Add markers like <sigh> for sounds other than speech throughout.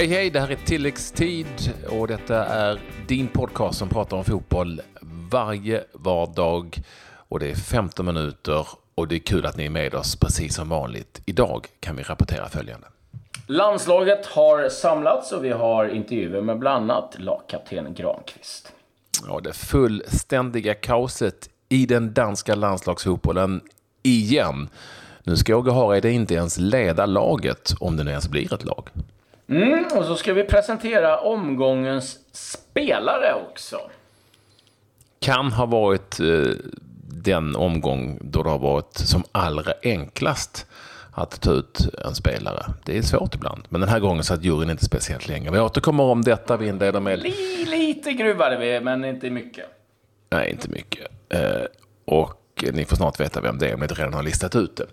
Hej hej, det här är Tilläggstid och detta är din podcast som pratar om fotboll varje vardag. Och det är 15 minuter och det är kul att ni är med oss precis som vanligt. Idag kan vi rapportera följande. Landslaget har samlats och vi har intervjuer med bland annat lagkapten Granqvist. Ja, det fullständiga kaoset i den danska landslagsfotbollen igen. Nu ska Åge Hareide inte ens leda laget, om det nu ens blir ett lag. Mm, och så ska vi presentera omgångens spelare också. Kan ha varit eh, den omgång då det har varit som allra enklast att ta ut en spelare. Det är svårt ibland, men den här gången satt juryn inte speciellt länge. Vi återkommer om detta. Vi inleder med... Lite gruvade vi, men inte mycket. Nej, inte mycket. Eh, och ni får snart veta vem det är om ni inte redan har listat ut det.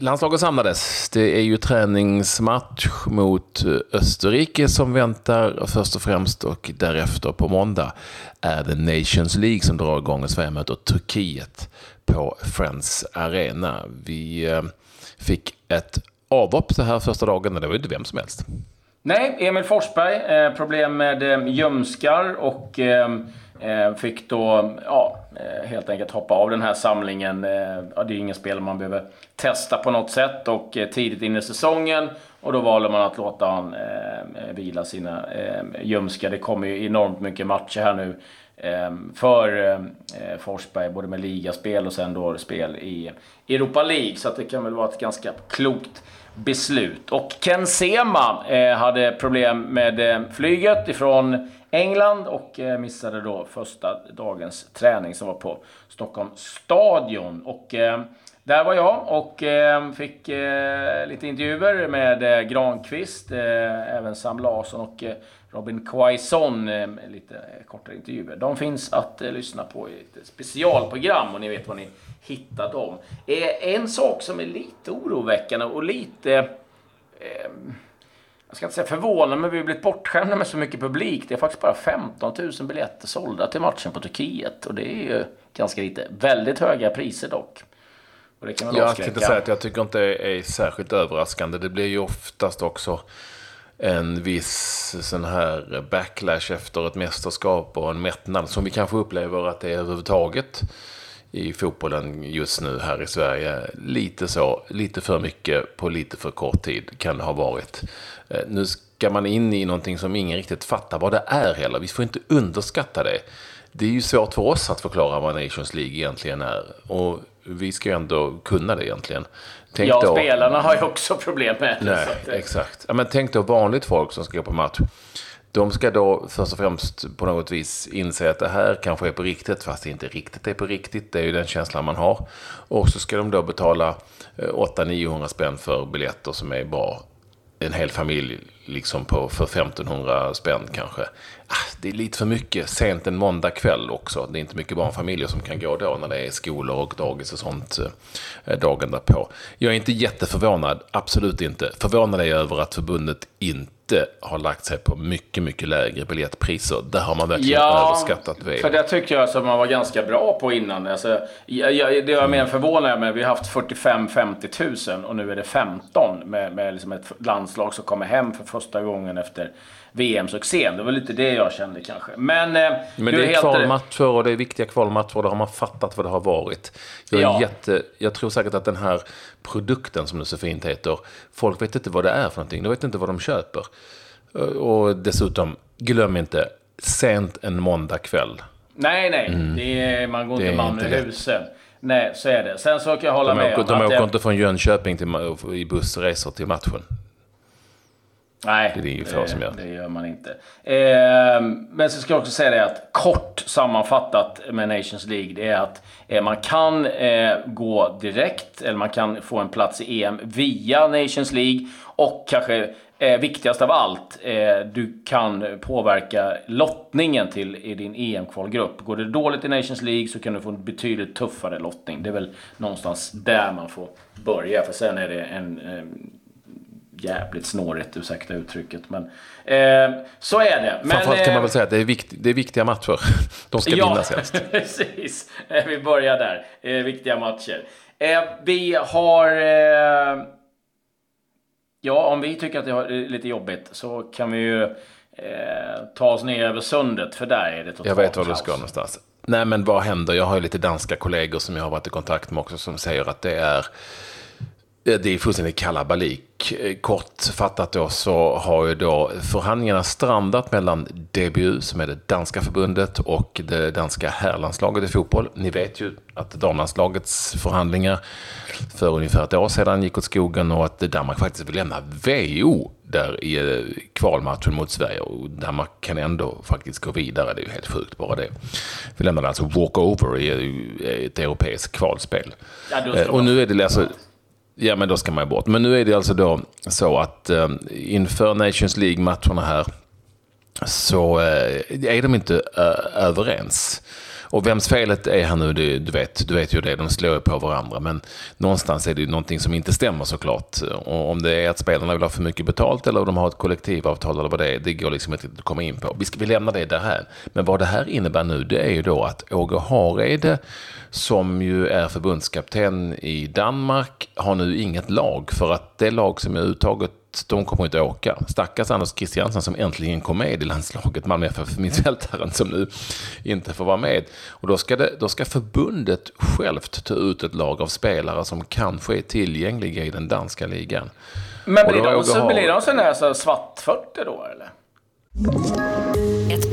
Landslaget samlades. Det är ju träningsmatch mot eh, Österrike som väntar först och främst och därefter på måndag är det Nations League som drar igång och Sverige möter Turkiet på Friends Arena. Vi eh, fick ett avhopp så här första dagen och det var ju inte vem som helst. Nej, Emil Forsberg, eh, problem med ljumskar och Eh, fick då ja, eh, helt enkelt hoppa av den här samlingen. Eh, ja, det är ingen spel man behöver testa på något sätt och tidigt in i säsongen och då valde man att låta han eh, vila sina eh, ljumskar. Det kommer ju enormt mycket matcher här nu eh, för eh, Forsberg, både med ligaspel och sen då spel i Europa League. Så att det kan väl vara ett ganska klokt beslut. Och Ken Sema eh, hade problem med eh, flyget ifrån England och eh, missade då första dagens träning som var på Stockholms stadion. Och eh, där var jag och eh, fick lite intervjuer med Granqvist, även Sam Larsson och Robin Quaison, eh, lite kortare intervjuer. De finns att eh, lyssna på i ett specialprogram och ni vet var ni hittar dem. Eh, en sak som är lite oroväckande och lite... Jag ska inte säga förvånande, men vi har blivit bortskämda med så mycket publik. Det är faktiskt bara 15 000 biljetter sålda till matchen på Turkiet. Och det är ju ganska lite. Väldigt höga priser dock. Och det kan väl jag tänkte säga att jag tycker inte det är särskilt överraskande. Det blir ju oftast också en viss sån här backlash efter ett mästerskap och en mättnad som vi kanske upplever att det är överhuvudtaget i fotbollen just nu här i Sverige. Lite så, lite för mycket på lite för kort tid kan det ha varit. Eh, nu ska man in i någonting som ingen riktigt fattar vad det är heller. Vi får inte underskatta det. Det är ju svårt för oss att förklara vad Nations League egentligen är. Och vi ska ju ändå kunna det egentligen. Tänk ja, då, spelarna har ju också problem med det. Nej, exakt. Ja, men tänk då vanligt folk som ska gå på match. De ska då först och främst på något vis inse att det här kanske är på riktigt, fast det inte riktigt är på riktigt. Det är ju den känslan man har. Och så ska de då betala eh, 800-900 spänn för biljetter som är bra. En hel familj liksom på, för 1500 spänn kanske. Ah, det är lite för mycket sent en måndag kväll också. Det är inte mycket barnfamiljer som kan gå då när det är skolor och dagis och sånt eh, dagen därpå. Jag är inte jätteförvånad, absolut inte. Förvånad är jag över att förbundet inte har lagt sig på mycket, mycket lägre biljettpriser. Där har man verkligen ja, överskattat VM. för det tyckte jag att man var ganska bra på innan. Alltså, jag, jag, det var mer förvånad med. Vi har haft 45-50 000 och nu är det 15 med, med liksom ett landslag som kommer hem för första gången efter VM-succén. Det var lite det jag kände kanske. Men, eh, Men det är kvalmatcher och det är viktiga kvalmatcher. Då har man fattat vad det har varit. Jag, är ja. jätte, jag tror säkert att den här produkten som det så fint heter, folk vet inte vad det är för någonting. De vet inte vad de köper. Och dessutom, glöm inte, sent en måndag kväll. Nej, nej. Mm. Är, man går inte man ur huset. Nej, så är det. Sen så kan jag hålla de med åker, De åker jag... inte från Jönköping till, i bussresor till matchen. Nej, det, är det, som gör. det gör man inte. Eh, men så ska jag också säga det att kort sammanfattat med Nations League, det är att eh, man kan eh, gå direkt, eller man kan få en plats i EM via Nations League. Och kanske eh, viktigast av allt, eh, du kan påverka lottningen till i din EM-kvalgrupp. Går det dåligt i Nations League så kan du få en betydligt tuffare lottning. Det är väl någonstans där man får börja, för sen är det en jävligt snårigt, ursäkta uttrycket. Men eh, så är det. Men, Framförallt kan man eh, väl säga att det är, vikt, det är viktiga matcher. <laughs> De ska ja, vinnas helst. <laughs> precis. Eh, vi börjar där. Eh, viktiga matcher. Eh, vi har... Eh, Ja, om vi tycker att det är lite jobbigt så kan vi ju eh, ta oss ner över sundet, för där är det totalt Jag vet var du ska någonstans. Nej, men vad händer? Jag har ju lite danska kollegor som jag har varit i kontakt med också som säger att det är det är fullständigt kalabalik. Kortfattat då så har ju då förhandlingarna strandat mellan DBU, som är det danska förbundet, och det danska herrlandslaget i fotboll. Ni vet ju att damlandslagets förhandlingar för ungefär ett år sedan gick åt skogen och att Danmark faktiskt vill lämna VO där i eh, kvalmatchen mot Sverige. Och Danmark kan ändå faktiskt gå vidare. Det är ju helt sjukt bara det. Vi lämnade alltså walkover i ett europeiskt kvalspel. Ja, och nu är det alltså... Ja, men då ska man ju bort. Men nu är det alltså då så att eh, inför Nations League-matcherna här så eh, är de inte eh, överens. Och vems felet är här nu, det, du, vet, du vet ju det, de slår på varandra. Men någonstans är det ju någonting som inte stämmer såklart. Och om det är att spelarna vill ha för mycket betalt eller om de har ett kollektivavtal eller vad det är, det går liksom inte att komma in på. Vi, ska, vi lämnar det där här. Men vad det här innebär nu, det är ju då att Åge Hareide, som ju är förbundskapten i Danmark, har nu inget lag. För att det lag som är uttaget de kommer inte åka. Stackars Anders Christiansen som äntligen kom med i landslaget, Malmö FF, mittfältaren som nu inte får vara med. Och då ska, det, då ska förbundet självt ta ut ett lag av spelare som kanske är tillgängliga i den danska ligan. Men blir de, så, blir de sådana här så svartfötter då, eller? Ett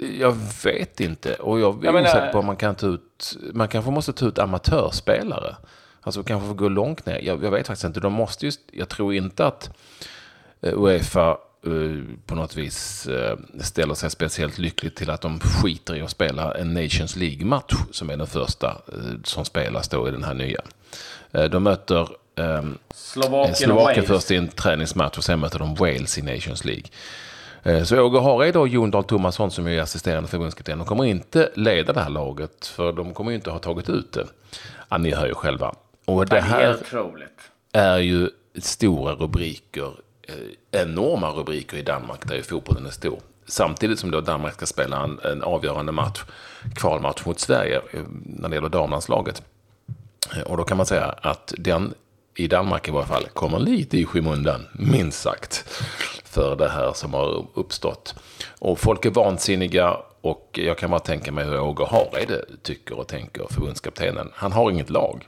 Jag vet inte. Och jag är osäker på om man kan ta ut... Man kanske måste ta ut amatörspelare. Alltså kanske få gå långt ner. Jag, jag vet faktiskt inte. De måste just... Jag tror inte att eh, Uefa uh, på något vis uh, ställer sig speciellt lyckligt till att de skiter i att spela en Nations League-match som är den första uh, som spelas då i den här nya. de möter um, Slovakien, Slovakien först i en träningsmatch och sen möter de Wales i Nations League. Så Åge Hareide och Jon Dahl Tomasson som är assisterande förbundskapten, de kommer inte leda det här laget för de kommer ju inte ha tagit ut det. Ja, ni hör ju själva. Och det här är ju stora rubriker, eh, enorma rubriker i Danmark där ju fotbollen är stor. Samtidigt som då Danmark ska spela en, en avgörande match, kvalmatch mot Sverige eh, när det gäller damlandslaget. Eh, och då kan man säga att den i Danmark i varje fall kommer lite i skymundan, minst sagt, för det här som har uppstått. Och folk är vansinniga och jag kan bara tänka mig hur Åge Hareide tycker och tänker, förbundskaptenen. Han har inget lag.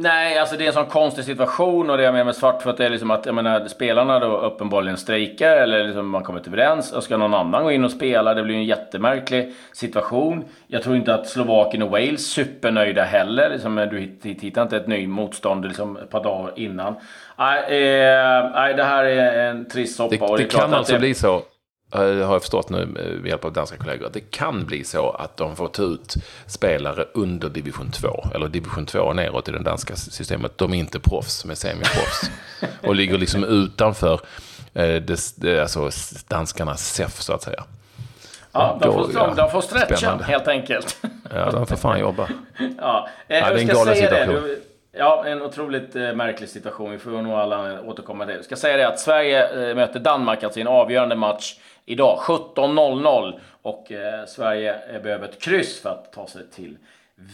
Nej, alltså det är en sån konstig situation och det jag menar med Svartfot är liksom att jag menar, spelarna då uppenbarligen strejkar eller liksom man kommer inte överens och ska någon annan gå in och spela. Det blir en jättemärklig situation. Jag tror inte att Slovakien och Wales supernöjda heller. Liksom, du hittar inte ett ny motstånd liksom, ett par dagar innan. Nej, eh, nej det här är en trist soppa. Det, det, det kan alltså det... bli så har jag förstått nu med hjälp av danska kollegor, det kan bli så att de får ta ut spelare under division 2, eller division 2 neråt i det danska systemet. De är inte proffs, som är semiproffs. <laughs> och ligger liksom utanför eh, det, det, alltså danskarnas SEF, så att säga. Ja, de får, ja, de får stretcha spännande. helt enkelt. ja, de får fan jobba. <laughs> ja, eh, ja, det är en galen situation. Det. Ja, en otroligt eh, märklig situation. Vi får nog alla återkomma till det. Jag ska säga det att Sverige eh, möter Danmark alltså i en avgörande match idag 17.00 och eh, Sverige eh, behöver ett kryss för att ta sig till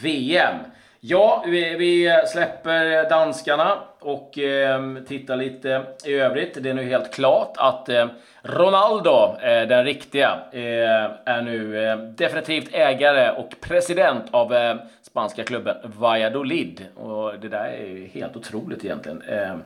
VM. Ja, vi, vi släpper eh, danskarna och eh, tittar lite i övrigt. Det är nu helt klart att eh, Ronaldo, eh, den riktiga, eh, är nu eh, definitivt ägare och president av eh, spanska klubben Valladolid. Och det där är ju helt otroligt egentligen. Ehm,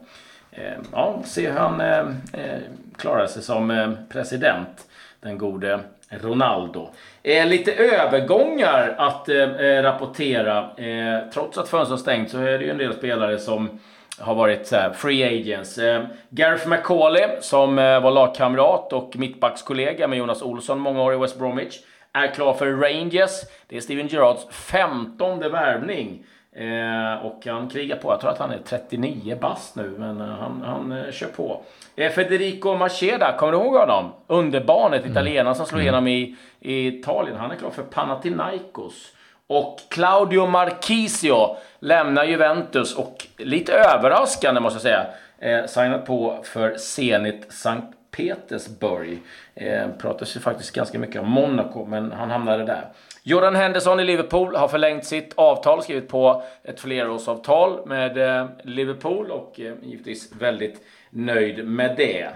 Eh, ja, se hur han eh, eh, klarar sig som president, den gode Ronaldo. Eh, lite övergångar att eh, rapportera. Eh, trots att fönstret stängt så är det ju en del spelare som har varit så här, free agents. Eh, Gareth McCauley som eh, var lagkamrat och mittbackskollega med Jonas Olsson många år i West Bromwich är klar för Rangers. Det är Steven Gerrards femtonde värvning Eh, och han krigar på. Jag tror att han är 39 bast nu, men eh, han, han eh, kör på. Eh, Federico Macheda, kommer du ihåg honom? Underbarnet, mm. italienaren som slog mm. igenom i, i Italien. Han är klar för Panathinaikos. Och Claudio Marchisio lämnar Juventus och lite överraskande måste jag säga, eh, signat på för Zenit Sankt Petersburg. Eh, pratas ju faktiskt ganska mycket om Monaco, men han hamnade där. Jordan Henderson i Liverpool har förlängt sitt avtal, skrivit på ett flerårsavtal med eh, Liverpool och eh, givetvis väldigt nöjd med det.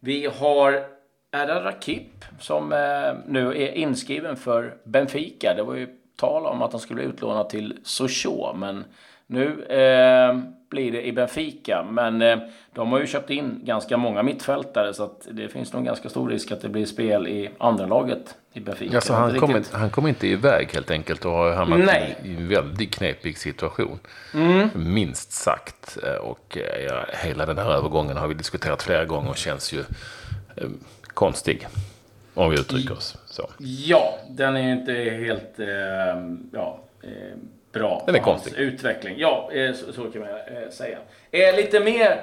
Vi har Erdal Rakip som eh, nu är inskriven för Benfica. Det var ju tal om att han skulle utlånad till Sochaux, men nu eh, blir det i Benfica. Men eh, de har ju köpt in ganska många mittfältare så att det finns nog ganska stor risk att det blir spel i andra laget i Benfica. Alltså, han, kommer, han kommer inte iväg helt enkelt och har hamnat Nej. i en väldigt knepig situation. Mm. Minst sagt. Eh, och eh, ja, hela den här övergången har vi diskuterat flera gånger och känns ju eh, konstig. Om vi uttrycker oss så. Ja, den är ju inte helt... Eh, ja, eh, bra Den är konstig. utveckling. Ja, eh, så, så, kan man säga. Lite mer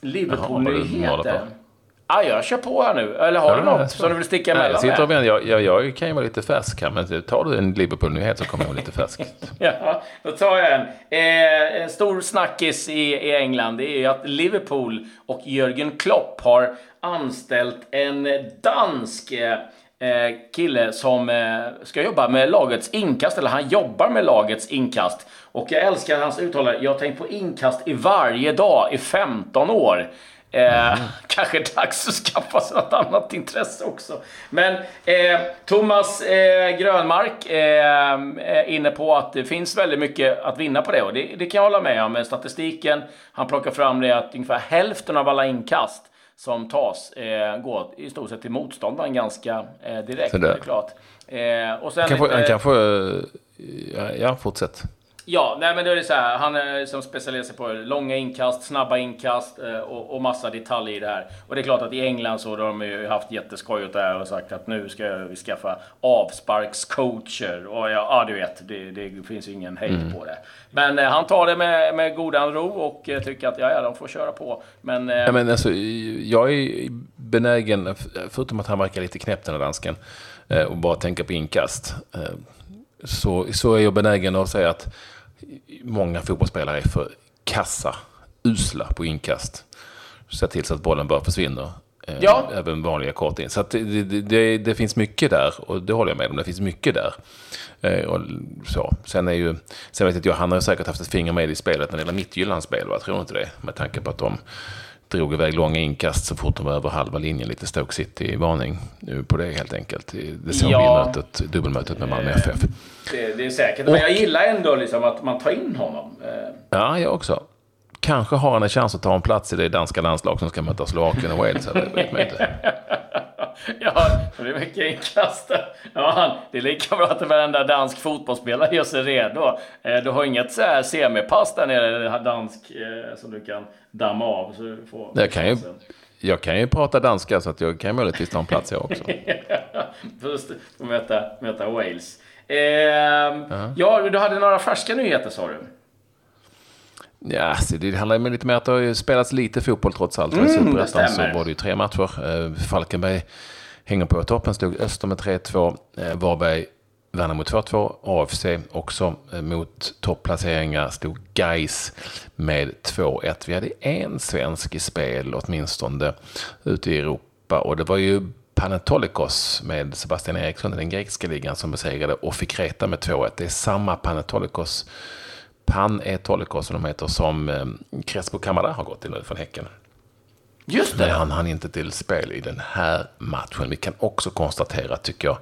Liverpool-nyheter. Ah, jag kör på här nu. Eller har ja, du något som du vill sticka emellan jag, sitter med? Jag, jag, jag kan ju vara lite färsk här, men tar du en Liverpool-nyhet så kommer jag vara lite färsk. <laughs> ja, då tar jag en. Eh, en stor snackis i, i England det är ju att Liverpool och Jörgen Klopp har anställt en dansk eh, Eh, kille som eh, ska jobba med lagets inkast, eller han jobbar med lagets inkast. Och jag älskar hans uttalande. Jag har tänkt på inkast i varje dag i 15 år. Eh, mm. <laughs> Kanske dags att skaffa sig något annat intresse också. Men eh, Thomas eh, Grönmark eh, är inne på att det finns väldigt mycket att vinna på det. Och det, det kan jag hålla med om. Med statistiken, han plockar fram det att ungefär hälften av alla inkast som tas eh, går i stort sett till motståndaren ganska eh, direkt. Det. är klart. Och sen kan lite, han kan få... Ja, ja, fortsätt. Ja, nej men det är så här. Han är som specialiserar sig på långa inkast, snabba inkast eh, och, och, massa detaljer i det här. Och det är klart att i England så har de ju haft jätteskoj åt det här och sagt att nu ska vi skaffa avsparkscoacher. Och ja, ja du vet, det, det finns ju ingen hejd mm. på det. Men eh, han tar det med, med godan ro och eh, tycker att ja, ja, de får köra på. Men, eh, ja, men alltså, jag är benägen, förutom att han verkar lite knäpp den här dansken, eh, och bara tänka på inkast. Eh, så, så är jag benägen att säga att många fotbollsspelare är för kassa, usla på inkast. Se till så att bollen bara försvinner. Eh, ja. Även vanliga kort in. Så det, det, det, finns mycket där och det håller jag med om. Det finns mycket där. Eh, och så. Sen, är ju, sen vet jag, han har säkert haft ett finger med i spelet när det gäller Midtjyllands spel. Jag tror inte det. Med tanke på att de drog iväg långa inkast så fort de var över halva linjen. Lite Stoke City-varning på det helt enkelt. Det såg ja. vi mötet, dubbelmötet med Malmö FF. Det, det är säkert. Men jag gillar ändå liksom att man tar in honom. Eh. Ja, jag också. Kanske har han en chans att ta en plats i det danska landslag som ska möta Slovakien och Wales. Det vet man inte. <laughs> <laughs> ja, det är mycket inkast. Ja, det är lika bra att varenda dansk fotbollsspelare gör sig redo. Eh, du har inget så här semipass där nere, dansk, eh, som du kan damma av. Så du får jag, kan ju, jag kan ju prata danska så att jag kan möjligtvis ta en plats jag också. <laughs> Först möta, möta Wales. Eh, uh-huh. Ja, du hade några färska nyheter sa du. Ja, det handlar ju lite mer att det har spelats lite fotboll trots allt. Mm, I Superettan så var det ju tre matcher. Eh, Falkenberg hänger på toppen, stod Öster med 3-2. Eh, Varberg vann mot 2-2. AFC också eh, mot topplaceringar stod Geis med 2-1. Vi hade en svensk i spel åtminstone ute i Europa och det var ju Panetolikos med Sebastian Eriksson i den grekiska ligan som besegrade och fick reta med 2-1. Det är samma Panetolikos Pan Etolikos som de heter, som eh, Crespo Camara har gått till nu från Häcken. Just det. Men han hann inte till spel i den här matchen. Vi kan också konstatera, tycker jag,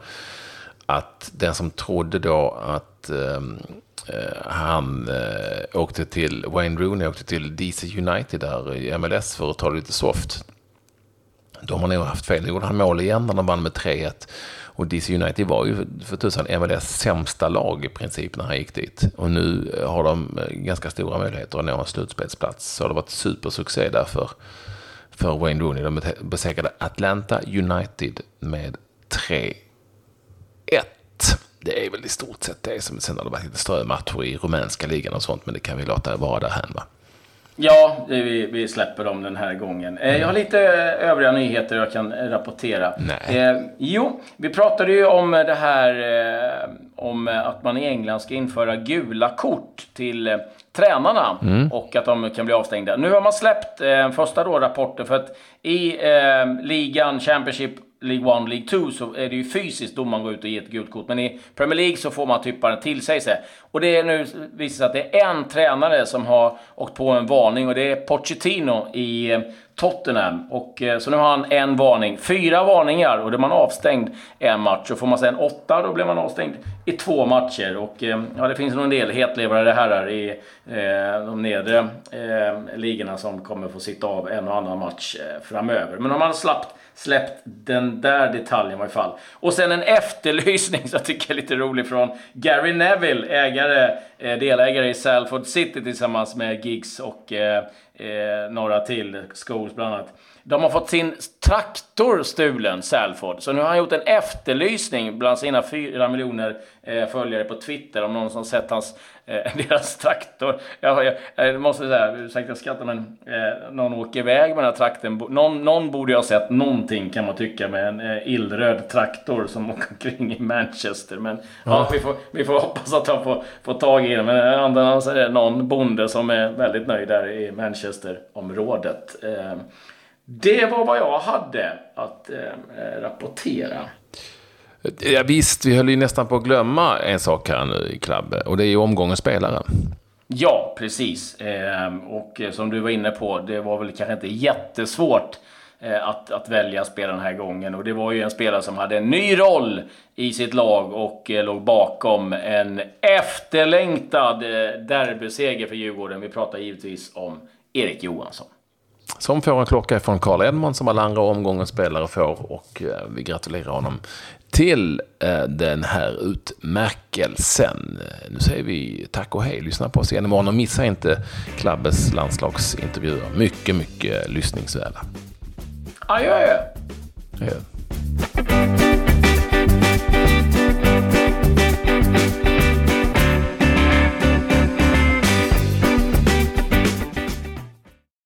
att den som trodde då att ehm, eh, han eh, åkte till, Wayne Rooney åkte till DC United där i MLS för att ta det lite soft. De har nog haft fel. Nu gjorde han mål igen när de vann med 3-1. Och DC United var ju för tusan MLS sämsta lag i princip när han gick dit. Och nu har de eh, ganska stora möjligheter att nå en slutspelsplats. Så det har varit supersuccé där för, för Wayne Rooney. De besegrade Atlanta United med 3-1. det är väl i stort sett det som sen har det varit lite strömatcher i rumänska ligan och sånt, men det kan vi låta vara därhän va. Ja, vi, vi släpper dem den här gången. Eh, jag har lite eh, övriga nyheter jag kan rapportera. Nej. Eh, jo, vi pratade ju om det här eh, om att man i England ska införa gula kort till eh, tränarna och att de kan bli avstängda. Nu har man släppt eh, första då rapporten för att i ligan, Championship League 1, League 2 så är det ju fysiskt domaren går ut och ger ett gult kort. Men i Premier League så får man typa den till sig. sig. Och det är nu visar sig att det är en tränare som har åkt på en varning och det är Pochettino i eh, Tottenham. Och, eh, så nu har han en varning. Fyra varningar och då är man avstängd en match. Och får man sen åtta då blir man avstängd i två matcher. Och eh, ja, det finns nog en del hetlevrade herrar i eh, de nedre eh, ligorna som kommer få sitta av en och annan match eh, framöver. Men om man slappt släppt den där detaljen i varje fall. Och sen en efterlysning som jag tycker är lite rolig från Gary Neville, ägare, eh, delägare i Salford City tillsammans med Giggs och eh, eh, några till, Scholes bland annat. De har fått sin traktor stulen, Salford. Så nu har han gjort en efterlysning bland sina fyra miljoner eh, följare på Twitter om någon som sett hans, eh, <laughs> deras traktor. Jag, jag, jag måste säga, ursäkta jag skrattar, men eh, någon åker iväg med den här trakten. Någon, någon borde ju ha sett någonting kan man tycka med en eh, illröd traktor som <laughs> åker omkring i Manchester. Men ja. vi, får, vi får hoppas att han får, får tag i den. Men andra så är det någon bonde som är väldigt nöjd där i Manchester-området. Eh, det var vad jag hade att eh, rapportera. Ja, visst, vi höll ju nästan på att glömma en sak här nu i Klabbe. Och det är ju omgångens spelare. Ja, precis. Eh, och som du var inne på, det var väl kanske inte jättesvårt eh, att, att välja spelare den här gången. Och det var ju en spelare som hade en ny roll i sitt lag och eh, låg bakom en efterlängtad eh, derbyseger för Djurgården. Vi pratar givetvis om Erik Johansson. Som får en klocka från Carl Edmond som alla andra omgångens spelare får. Och eh, vi gratulerar honom till eh, den här utmärkelsen. Nu säger vi tack och hej. Lyssna på oss igen imorgon och missa inte Klabbes landslagsintervjuer. Mycket, mycket lyssningsvärda. Adjö! Adjö.